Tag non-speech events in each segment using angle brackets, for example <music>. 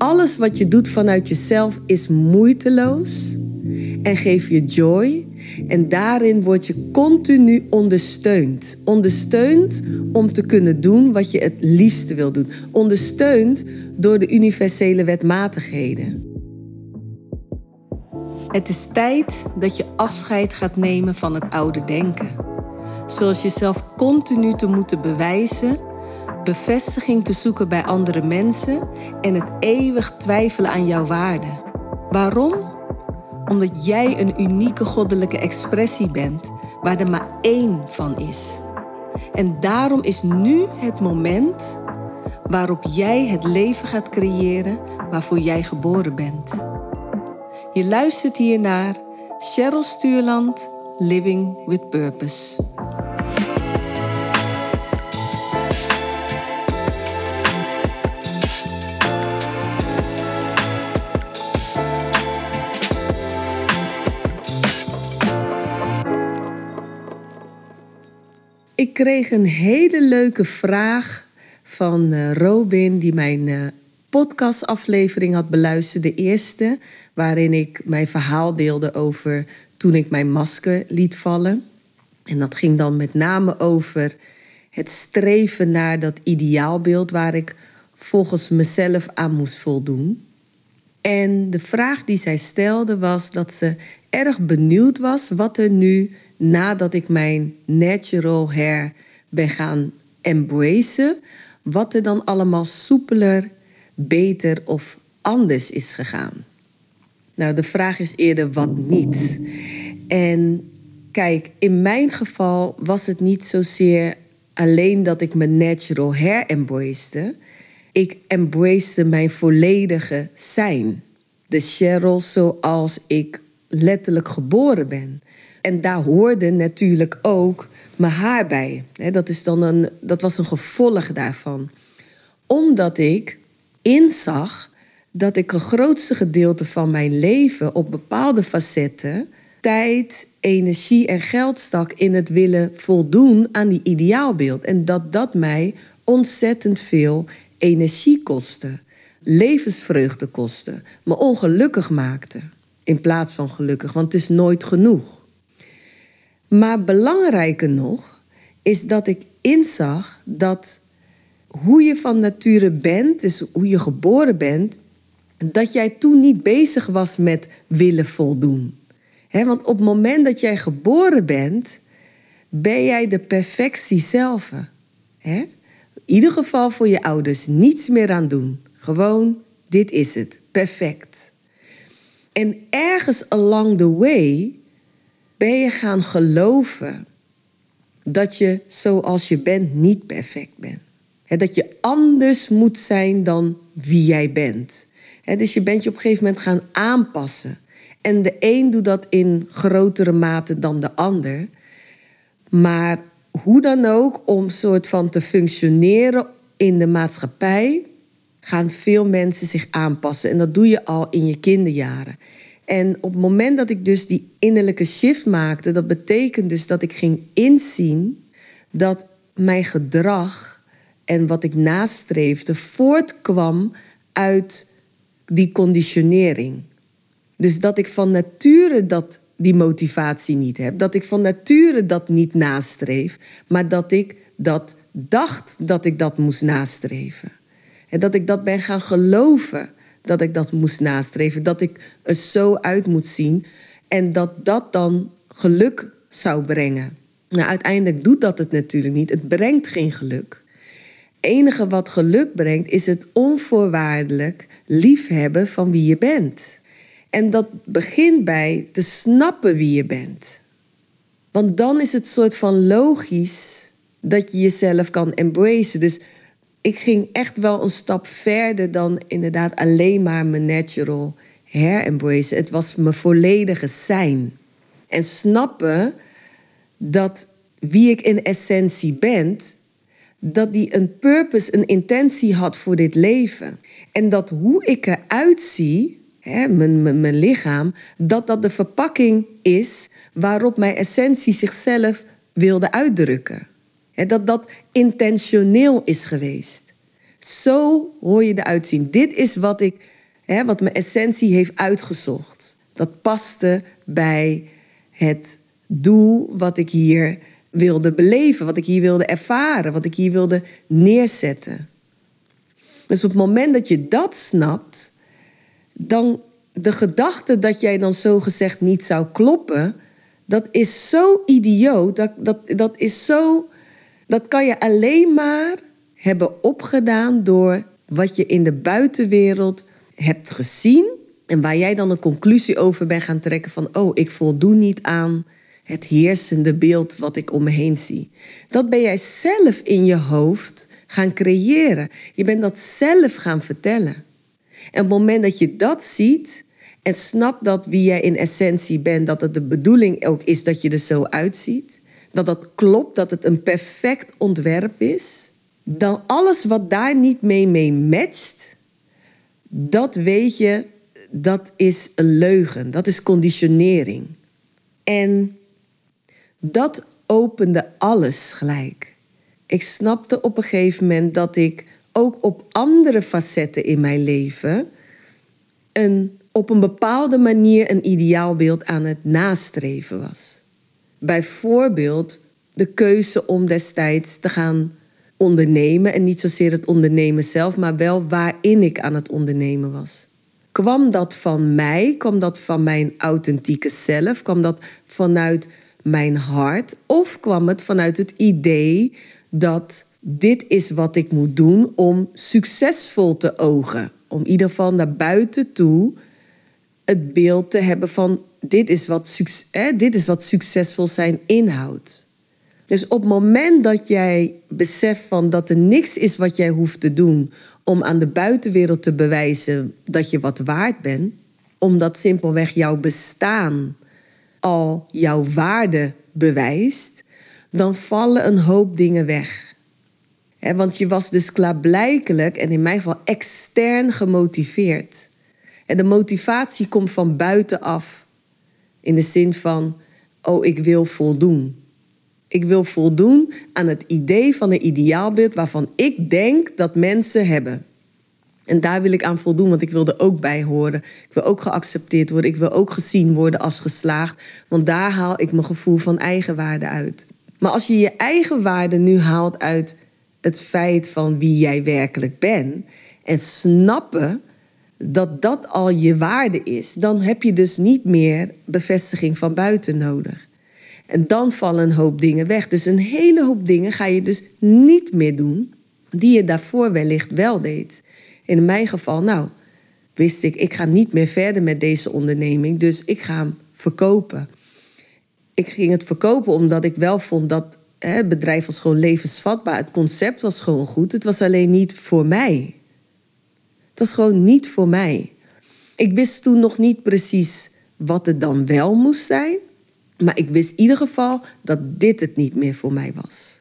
alles wat je doet vanuit jezelf is moeiteloos en geef je joy. En daarin word je continu ondersteund. Ondersteund om te kunnen doen wat je het liefste wil doen. Ondersteund door de universele wetmatigheden. Het is tijd dat je afscheid gaat nemen van het oude denken. Zoals jezelf continu te moeten bewijzen, bevestiging te zoeken bij andere mensen en het eeuwig twijfelen aan jouw waarde. Waarom? Omdat jij een unieke goddelijke expressie bent waar er maar één van is. En daarom is nu het moment waarop jij het leven gaat creëren waarvoor jij geboren bent. Je luistert hier naar Cheryl Stuurland, Living with Purpose. Ik kreeg een hele leuke vraag van uh, Robin, die mijn uh, podcastaflevering had beluisterd. De eerste, waarin ik mijn verhaal deelde over toen ik mijn masker liet vallen. En dat ging dan met name over het streven naar dat ideaalbeeld waar ik volgens mezelf aan moest voldoen. En de vraag die zij stelde was dat ze erg benieuwd was wat er nu nadat ik mijn natural hair ben gaan embracen, wat er dan allemaal soepeler, beter of anders is gegaan. Nou, de vraag is eerder wat niet. En kijk, in mijn geval was het niet zozeer alleen dat ik mijn natural hair embraced. Ik embraced mijn volledige zijn. De Cheryl zoals ik letterlijk geboren ben. En daar hoorde natuurlijk ook mijn haar bij. Dat, is dan een, dat was een gevolg daarvan. Omdat ik inzag dat ik een grootste gedeelte van mijn leven op bepaalde facetten tijd, energie en geld stak in het willen voldoen aan die ideaalbeeld. En dat dat mij ontzettend veel energie kostte, levensvreugde kostte, me ongelukkig maakte. In plaats van gelukkig, want het is nooit genoeg. Maar belangrijker nog is dat ik inzag dat hoe je van nature bent, dus hoe je geboren bent, dat jij toen niet bezig was met willen voldoen. want op het moment dat jij geboren bent, ben jij de perfectie zelf. In ieder geval voor je ouders niets meer aan doen. Gewoon, dit is het, perfect. En ergens along the way ben je gaan geloven dat je zoals je bent niet perfect bent. dat je anders moet zijn dan wie jij bent. dus je bent je op een gegeven moment gaan aanpassen. En de een doet dat in grotere mate dan de ander. Maar hoe dan ook, om soort van te functioneren in de maatschappij, gaan veel mensen zich aanpassen. En dat doe je al in je kinderjaren. En op het moment dat ik dus die innerlijke shift maakte, dat betekent dus dat ik ging inzien dat mijn gedrag en wat ik nastreefde voortkwam uit die conditionering. Dus dat ik van nature dat die motivatie niet heb, dat ik van nature dat niet nastreef, maar dat ik dat dacht dat ik dat moest nastreven. En dat ik dat ben gaan geloven dat ik dat moest nastreven. Dat ik er zo uit moet zien. En dat dat dan geluk zou brengen. Nou, uiteindelijk doet dat het natuurlijk niet. Het brengt geen geluk. Het enige wat geluk brengt is het onvoorwaardelijk liefhebben van wie je bent. En dat begint bij te snappen wie je bent. Want dan is het soort van logisch dat je jezelf kan embracen. Dus ik ging echt wel een stap verder dan inderdaad alleen maar mijn natural hair embrace. Het was mijn volledige zijn. En snappen dat wie ik in essentie ben, dat die een purpose, een intentie had voor dit leven. En dat hoe ik eruit zie, hè, mijn, mijn, mijn lichaam, dat dat de verpakking is waarop mijn essentie zichzelf wilde uitdrukken dat dat intentioneel is geweest. Zo hoor je eruit zien. Dit is wat ik, wat mijn essentie heeft uitgezocht. Dat paste bij het doel wat ik hier wilde beleven, wat ik hier wilde ervaren, wat ik hier wilde neerzetten. Dus op het moment dat je dat snapt, dan de gedachte dat jij dan zo gezegd niet zou kloppen, dat is zo idioot. Dat, dat, dat is zo. Dat kan je alleen maar hebben opgedaan door wat je in de buitenwereld hebt gezien. En waar jij dan een conclusie over bent gaan trekken van, oh, ik voldoen niet aan het heersende beeld wat ik om me heen zie. Dat ben jij zelf in je hoofd gaan creëren. Je bent dat zelf gaan vertellen. En op het moment dat je dat ziet en snapt dat wie jij in essentie bent, dat het de bedoeling ook is dat je er zo uitziet, dat dat klopt, dat het een perfect ontwerp is, dan alles wat daar niet mee, mee matcht, dat weet je, dat is een leugen, dat is conditionering. En dat opende alles gelijk. Ik snapte op een gegeven moment dat ik ook op andere facetten in mijn leven een, op een bepaalde manier een ideaalbeeld aan het nastreven was. Bijvoorbeeld de keuze om destijds te gaan ondernemen. En niet zozeer het ondernemen zelf, maar wel waarin ik aan het ondernemen was. Kwam dat van mij? Kwam dat van mijn authentieke zelf? Kwam dat vanuit mijn hart? Of kwam het vanuit het idee dat dit is wat ik moet doen om succesvol te ogen? Om in ieder geval naar buiten toe het beeld te hebben van dit is wat, hè, dit is wat succesvol zijn inhoudt. Dus op het moment dat jij beseft van dat er niks is wat jij hoeft te doen om aan de buitenwereld te bewijzen dat je wat waard bent, omdat simpelweg jouw bestaan al jouw waarde bewijst, dan vallen een hoop dingen weg. want je was dus klaarblijkelijk, en in mijn geval extern gemotiveerd. En de motivatie komt van buitenaf. In de zin van, oh, ik wil voldoen. Ik wil voldoen aan het idee van een ideaalbeeld waarvan ik denk dat mensen hebben. En daar wil ik aan voldoen, want ik wil er ook bij horen. Ik wil ook geaccepteerd worden. Ik wil ook gezien worden als geslaagd. Want daar haal ik mijn gevoel van eigenwaarde uit. Maar als je je eigen waarde nu haalt uit het feit van wie jij werkelijk bent. En snappen dat dat al je waarde is. Dan heb je dus niet meer bevestiging van buiten nodig. En dan vallen een hoop dingen weg. Dus een hele hoop dingen ga je dus niet meer doen die je daarvoor wellicht wel deed. In mijn geval, nou, wist ik, ik ga niet meer verder met deze onderneming, dus ik ga hem verkopen. Ik ging het verkopen omdat ik wel vond dat hè, het bedrijf was gewoon levensvatbaar. Het concept was gewoon goed. Het was alleen niet voor mij. Het was gewoon niet voor mij. Ik wist toen nog niet precies wat het dan wel moest zijn. Maar ik wist in ieder geval dat dit het niet meer voor mij was.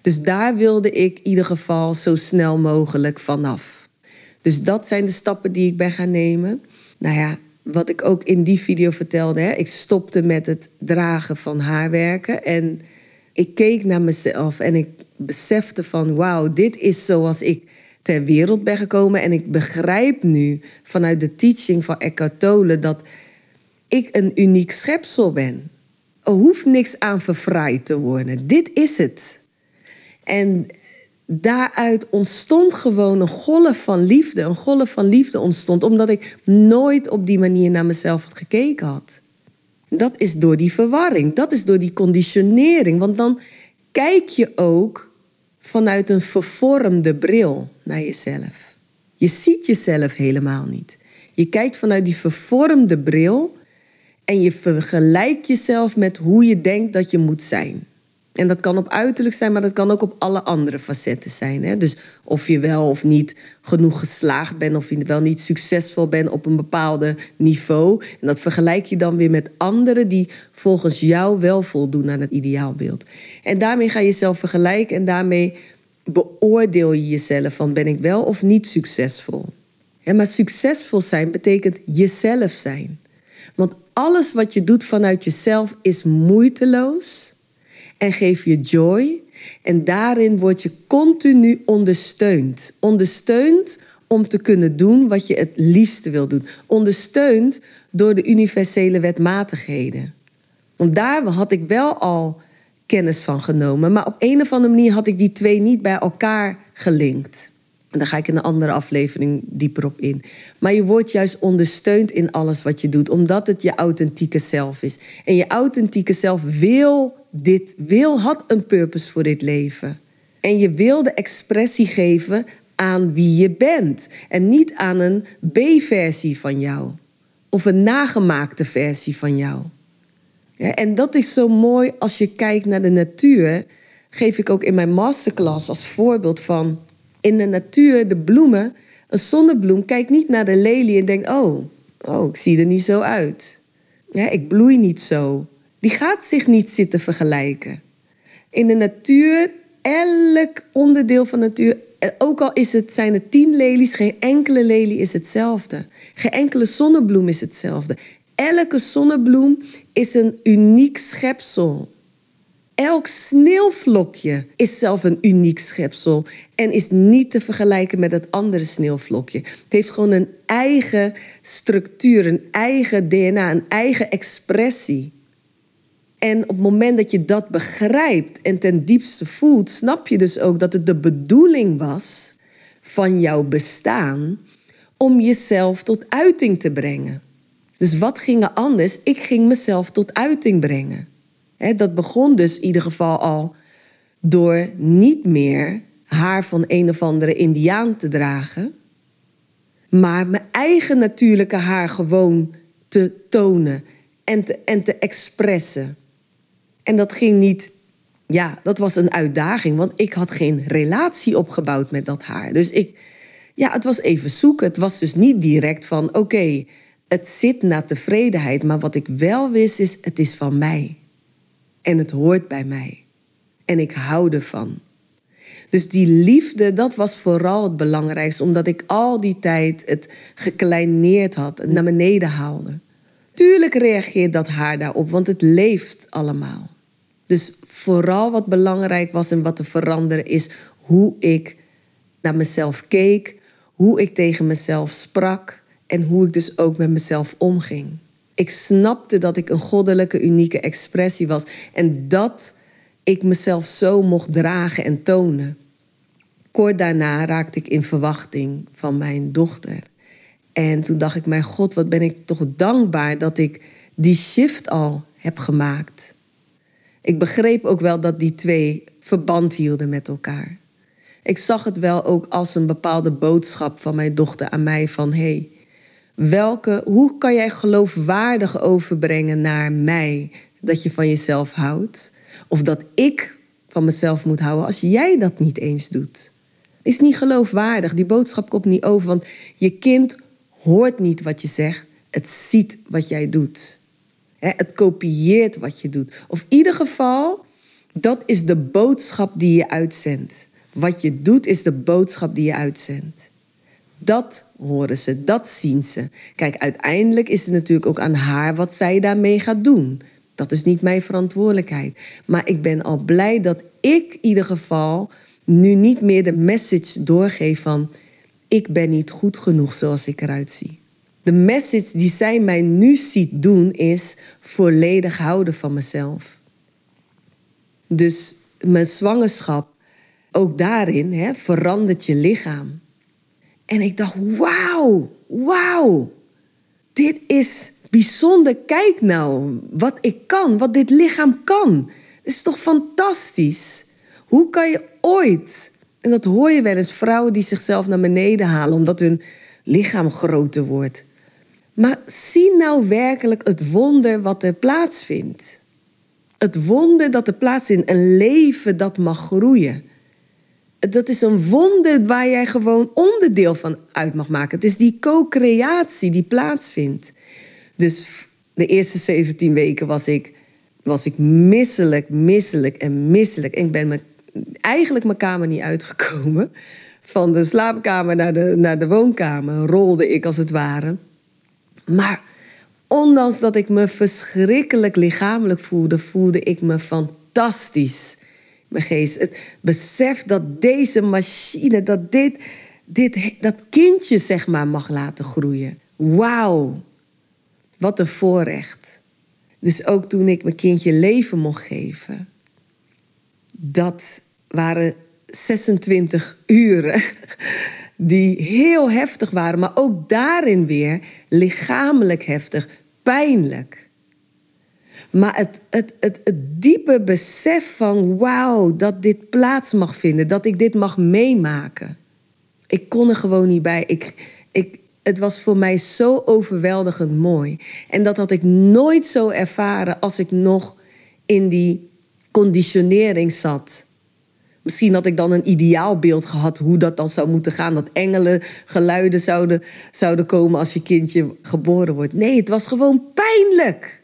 Dus daar wilde ik in ieder geval zo snel mogelijk vanaf. Dus dat zijn de stappen die ik ben gaan nemen. Nou ja, wat ik ook in die video vertelde, hè, ik stopte met het dragen van haarwerken. En ik keek naar mezelf en ik besefte van wauw, dit is zoals ik ter wereld ben gekomen. En ik begrijp nu vanuit de teaching van Eckhart Tolle dat ik een uniek schepsel ben. Er hoeft niks aan verfraaid te worden. Dit is het. En daaruit ontstond gewoon een golf van liefde. Een golf van liefde ontstond omdat ik nooit op die manier naar mezelf had gekeken had. Dat is door die verwarring, dat is door die conditionering. Want dan kijk je ook vanuit een vervormde bril naar jezelf. Je ziet jezelf helemaal niet. Je kijkt vanuit die vervormde bril en je vergelijkt jezelf met hoe je denkt dat je moet zijn. En dat kan op uiterlijk zijn, maar dat kan ook op alle andere facetten zijn. Hè? Dus of je wel of niet genoeg geslaagd bent, of je wel niet succesvol bent op een bepaalde niveau. En dat vergelijk je dan weer met anderen die volgens jou wel voldoen aan het ideaalbeeld. En daarmee ga je jezelf vergelijken en daarmee beoordeel je jezelf van ben ik wel of niet succesvol. Maar succesvol zijn betekent jezelf zijn. Want alles wat je doet vanuit jezelf is moeiteloos en geeft je joy En daarin word je continu ondersteund. Ondersteund om te kunnen doen wat je het liefste wil doen. Ondersteund door de universele wetmatigheden. Want daar had ik wel al kennis van genomen. Maar op een of andere manier had ik die twee niet bij elkaar gelinkt. En daar ga ik in een andere aflevering dieper op in. Maar je wordt juist ondersteund in alles wat je doet, omdat het je authentieke zelf is. En je authentieke zelf wil dit, wil, had een purpose voor dit leven. En je wil de expressie geven aan wie je bent. En niet aan een B-versie van jou. Of een nagemaakte versie van jou. Ja, en dat is zo mooi als je kijkt naar de natuur. Geef ik ook in mijn masterclass als voorbeeld van in de natuur, de bloemen. Een zonnebloem kijkt niet naar de lelie en denkt: Oh, oh ik zie er niet zo uit. Ja, ik bloei niet zo. Die gaat zich niet zitten vergelijken. In de natuur, elk onderdeel van de natuur, ook al is het, zijn er tien lelies, geen enkele lelie is hetzelfde. Geen enkele zonnebloem is hetzelfde. Elke zonnebloem is een uniek schepsel. Elk sneeuwvlokje is zelf een uniek schepsel en is niet te vergelijken met het andere sneeuwvlokje. Het heeft gewoon een eigen structuur, een eigen DNA, een eigen expressie. En op het moment dat je dat begrijpt en ten diepste voelt, snap je dus ook dat het de bedoeling was van jouw bestaan om jezelf tot uiting te brengen. Dus wat ging er anders? Ik ging mezelf tot uiting brengen. dat begon dus in ieder geval al door niet meer haar van een of andere indiaan te dragen, maar mijn eigen natuurlijke haar gewoon te tonen en te, en te expressen. En dat ging niet, ja, dat was een uitdaging, want ik had geen relatie opgebouwd met dat haar. Dus ik, ja, het was even zoeken. Het was dus niet direct van, oké, het zit naar tevredenheid. Maar wat ik wel wist is, het is van mij. En het hoort bij mij. En ik hou ervan. Dus die liefde, dat was vooral het belangrijkste. Omdat ik al die tijd het gekleineerd had naar beneden haalde. Tuurlijk reageert dat haar daarop, want het leeft allemaal. Dus vooral wat belangrijk was en wat te veranderen is hoe ik naar mezelf keek, hoe ik tegen mezelf sprak en hoe ik dus ook met mezelf omging. Ik snapte dat ik een goddelijke, unieke expressie was en dat ik mezelf zo mocht dragen en tonen. Kort daarna raakte ik in verwachting van mijn dochter. En toen dacht ik, mijn God, wat ben ik toch dankbaar dat ik die shift al heb gemaakt. Ik begreep ook wel dat die twee verband hielden met elkaar. Ik zag het wel ook als een bepaalde boodschap van mijn dochter aan mij van hé, hey, welke, hoe kan jij geloofwaardig overbrengen naar mij dat je van jezelf houdt? Of dat ik van mezelf moet houden als jij dat niet eens doet? Is niet geloofwaardig. Die boodschap komt niet over, want je kind hoort niet wat je zegt, het ziet wat jij doet. Het kopieert wat je doet. Of in ieder geval, dat is de boodschap die je uitzendt. Wat je doet is de boodschap die je uitzendt. Dat horen ze, dat zien ze. Kijk, uiteindelijk is het natuurlijk ook aan haar wat zij daarmee gaat doen. Dat is niet mijn verantwoordelijkheid. Maar ik ben al blij dat ik in ieder geval nu niet meer de message doorgeef van ik ben niet goed genoeg zoals ik eruit zie. De message die zij mij nu ziet doen is volledig houden van mezelf. Dus mijn zwangerschap, ook daarin hè, verandert je lichaam. En ik dacht, wauw, wauw, dit is bijzonder. Kijk nou wat ik kan, wat dit lichaam kan. Het is toch fantastisch? Hoe kan je ooit, en dat hoor je wel eens, vrouwen die zichzelf naar beneden halen omdat hun lichaam groter wordt. Maar zie nou werkelijk het wonder wat er plaatsvindt. Het wonder dat er plaatsvindt, een leven dat mag groeien. Dat is een wonder waar jij gewoon onderdeel van uit mag maken. Het is die co-creatie die plaatsvindt. Dus de eerste 17 weken was ik, was ik misselijk, misselijk en misselijk. En ik ben me, eigenlijk mijn kamer niet uitgekomen. Van de slaapkamer naar de, naar de woonkamer rolde ik als het ware. Maar ondanks dat ik me verschrikkelijk lichamelijk voelde, voelde ik me fantastisch mijn geest. Het besef dat deze machine, dat dit, dit, dat kindje zeg maar mag laten groeien. Wauw, wat een voorrecht. Dus ook toen ik mijn kindje leven mocht geven, dat waren 26 uren die heel heftig waren, maar ook daarin weer lichamelijk heftig, pijnlijk. Maar het, het, het, het diepe besef van wauw, dat dit plaats mag vinden, dat ik dit mag meemaken. Ik kon er gewoon niet bij. Ik, ik, het was voor mij zo overweldigend mooi. En dat had ik nooit zo ervaren als ik nog in die conditionering zat. Misschien had ik dan een ideaalbeeld gehad hoe dat dan zou moeten gaan. Dat engelen geluiden zouden, zouden komen als je kindje geboren wordt. Nee, het was gewoon pijnlijk.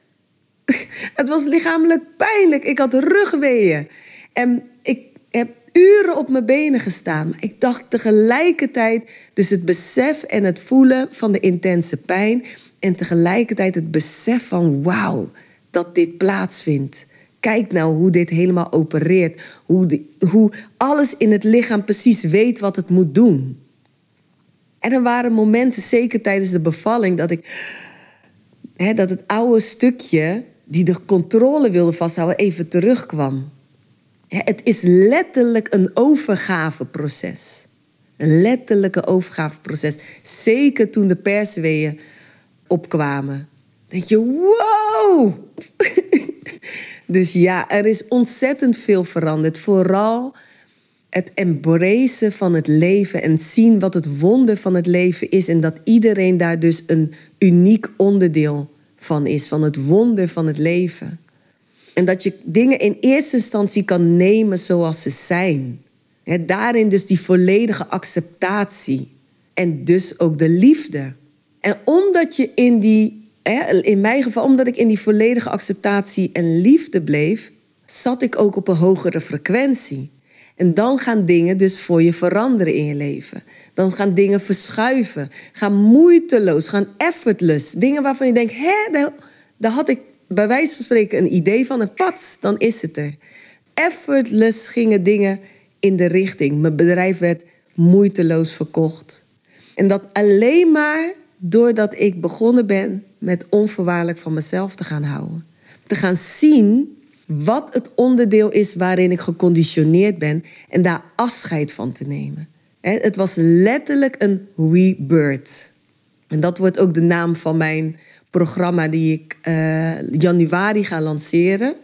<laughs> Het was lichamelijk pijnlijk. Ik had rugweeën. En ik heb uren op mijn benen gestaan. Maar ik dacht tegelijkertijd, dus het besef en het voelen van de intense pijn. En tegelijkertijd het besef van wauw, dat dit plaatsvindt. Kijk nou hoe dit helemaal opereert. Hoe, hoe alles in het lichaam precies weet wat het moet doen. En er waren momenten, zeker tijdens de bevalling, dat ik. Hè, dat het oude stukje die de controle wilde vasthouden, even terugkwam. Het is letterlijk een overgaveproces. Een letterlijke overgaveproces. Zeker toen de persweeën opkwamen. Denk je, wow! Dus ja, er is ontzettend veel veranderd. Vooral het embracen van het leven en zien wat het wonder van het leven is. En dat iedereen daar dus een uniek onderdeel van is, van het wonder van het leven. En dat je dingen in eerste instantie kan nemen zoals ze zijn. Daarin dus die volledige acceptatie. En dus ook de liefde. En omdat je in die, in mijn geval, omdat ik in die volledige acceptatie en liefde bleef, zat ik ook op een hogere frequentie. En dan gaan dingen dus voor je veranderen in je leven. Dan gaan dingen verschuiven. Gaan moeiteloos, gaan effortless. Dingen waarvan je denkt, hè, daar, had ik bij wijze van spreken een idee van. En pats, dan is het er. Effortless gingen dingen in de richting. Mijn bedrijf werd moeiteloos verkocht. En dat alleen maar doordat ik begonnen ben met onvoorwaardelijk van mezelf te gaan houden. Te gaan zien wat het onderdeel is waarin ik geconditioneerd ben en daar afscheid van te nemen. Het was letterlijk een rebirth. En dat wordt ook de naam van mijn programma die ik uh, januari ga lanceren.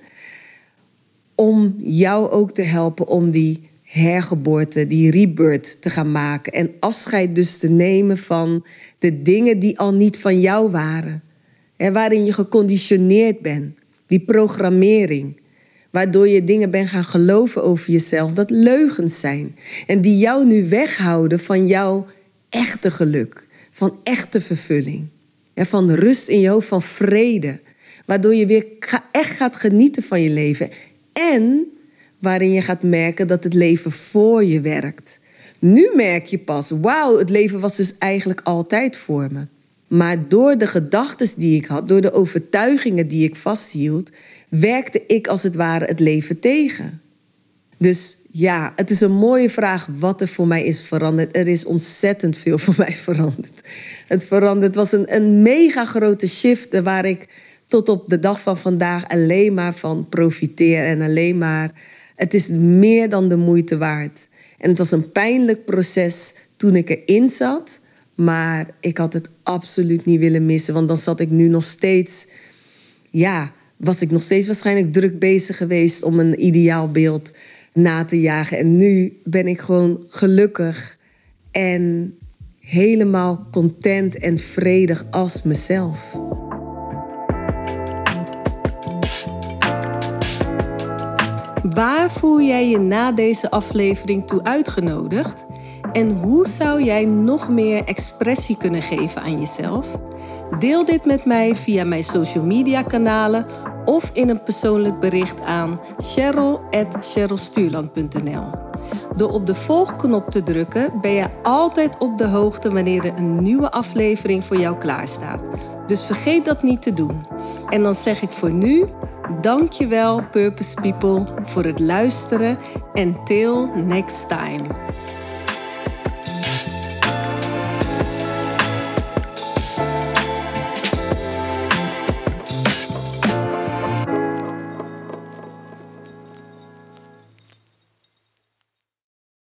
Om jou ook te helpen om die hergeboorte, die rebirth te gaan maken. En afscheid dus te nemen van de dingen die al niet van jou waren. Waarin je geconditioneerd bent. Die programmering. Waardoor je dingen bent gaan geloven over jezelf dat leugens zijn. En die jou nu weghouden van jouw echte geluk. Van echte vervulling. Van rust in je hoofd, van vrede. Waardoor je weer echt gaat genieten van je leven. En waarin je gaat merken dat het leven voor je werkt. Nu merk je pas, wauw, het leven was dus eigenlijk altijd voor me. Maar door de gedachten die ik had, door de overtuigingen die ik vasthield, werkte ik als het ware het leven tegen. Dus ja, het is een mooie vraag wat er voor mij is veranderd. Er is ontzettend veel voor mij veranderd. Het veranderd was een, een mega grote shift waar ik tot op de dag van vandaag alleen maar van profiteer en alleen maar. Het is meer dan de moeite waard. En het was een pijnlijk proces toen ik erin zat. Maar ik had het absoluut niet willen missen. Want dan zat ik nu nog steeds. Ja, was ik nog steeds waarschijnlijk druk bezig geweest om een ideaal beeld na te jagen. En nu ben ik gewoon gelukkig en helemaal content en vredig als mezelf. Waar voel jij je na deze aflevering toe uitgenodigd? En hoe zou jij nog meer expressie kunnen geven aan jezelf? Deel dit met mij via mijn social media kanalen of in een persoonlijk bericht aan cheryl.cherylstuurland.nl. Door op de volgknop te drukken ben je altijd op de hoogte wanneer er een nieuwe aflevering voor jou klaarstaat. Dus vergeet dat niet te doen. En dan zeg ik voor nu Dankjewel Purpose People voor het luisteren en till next time.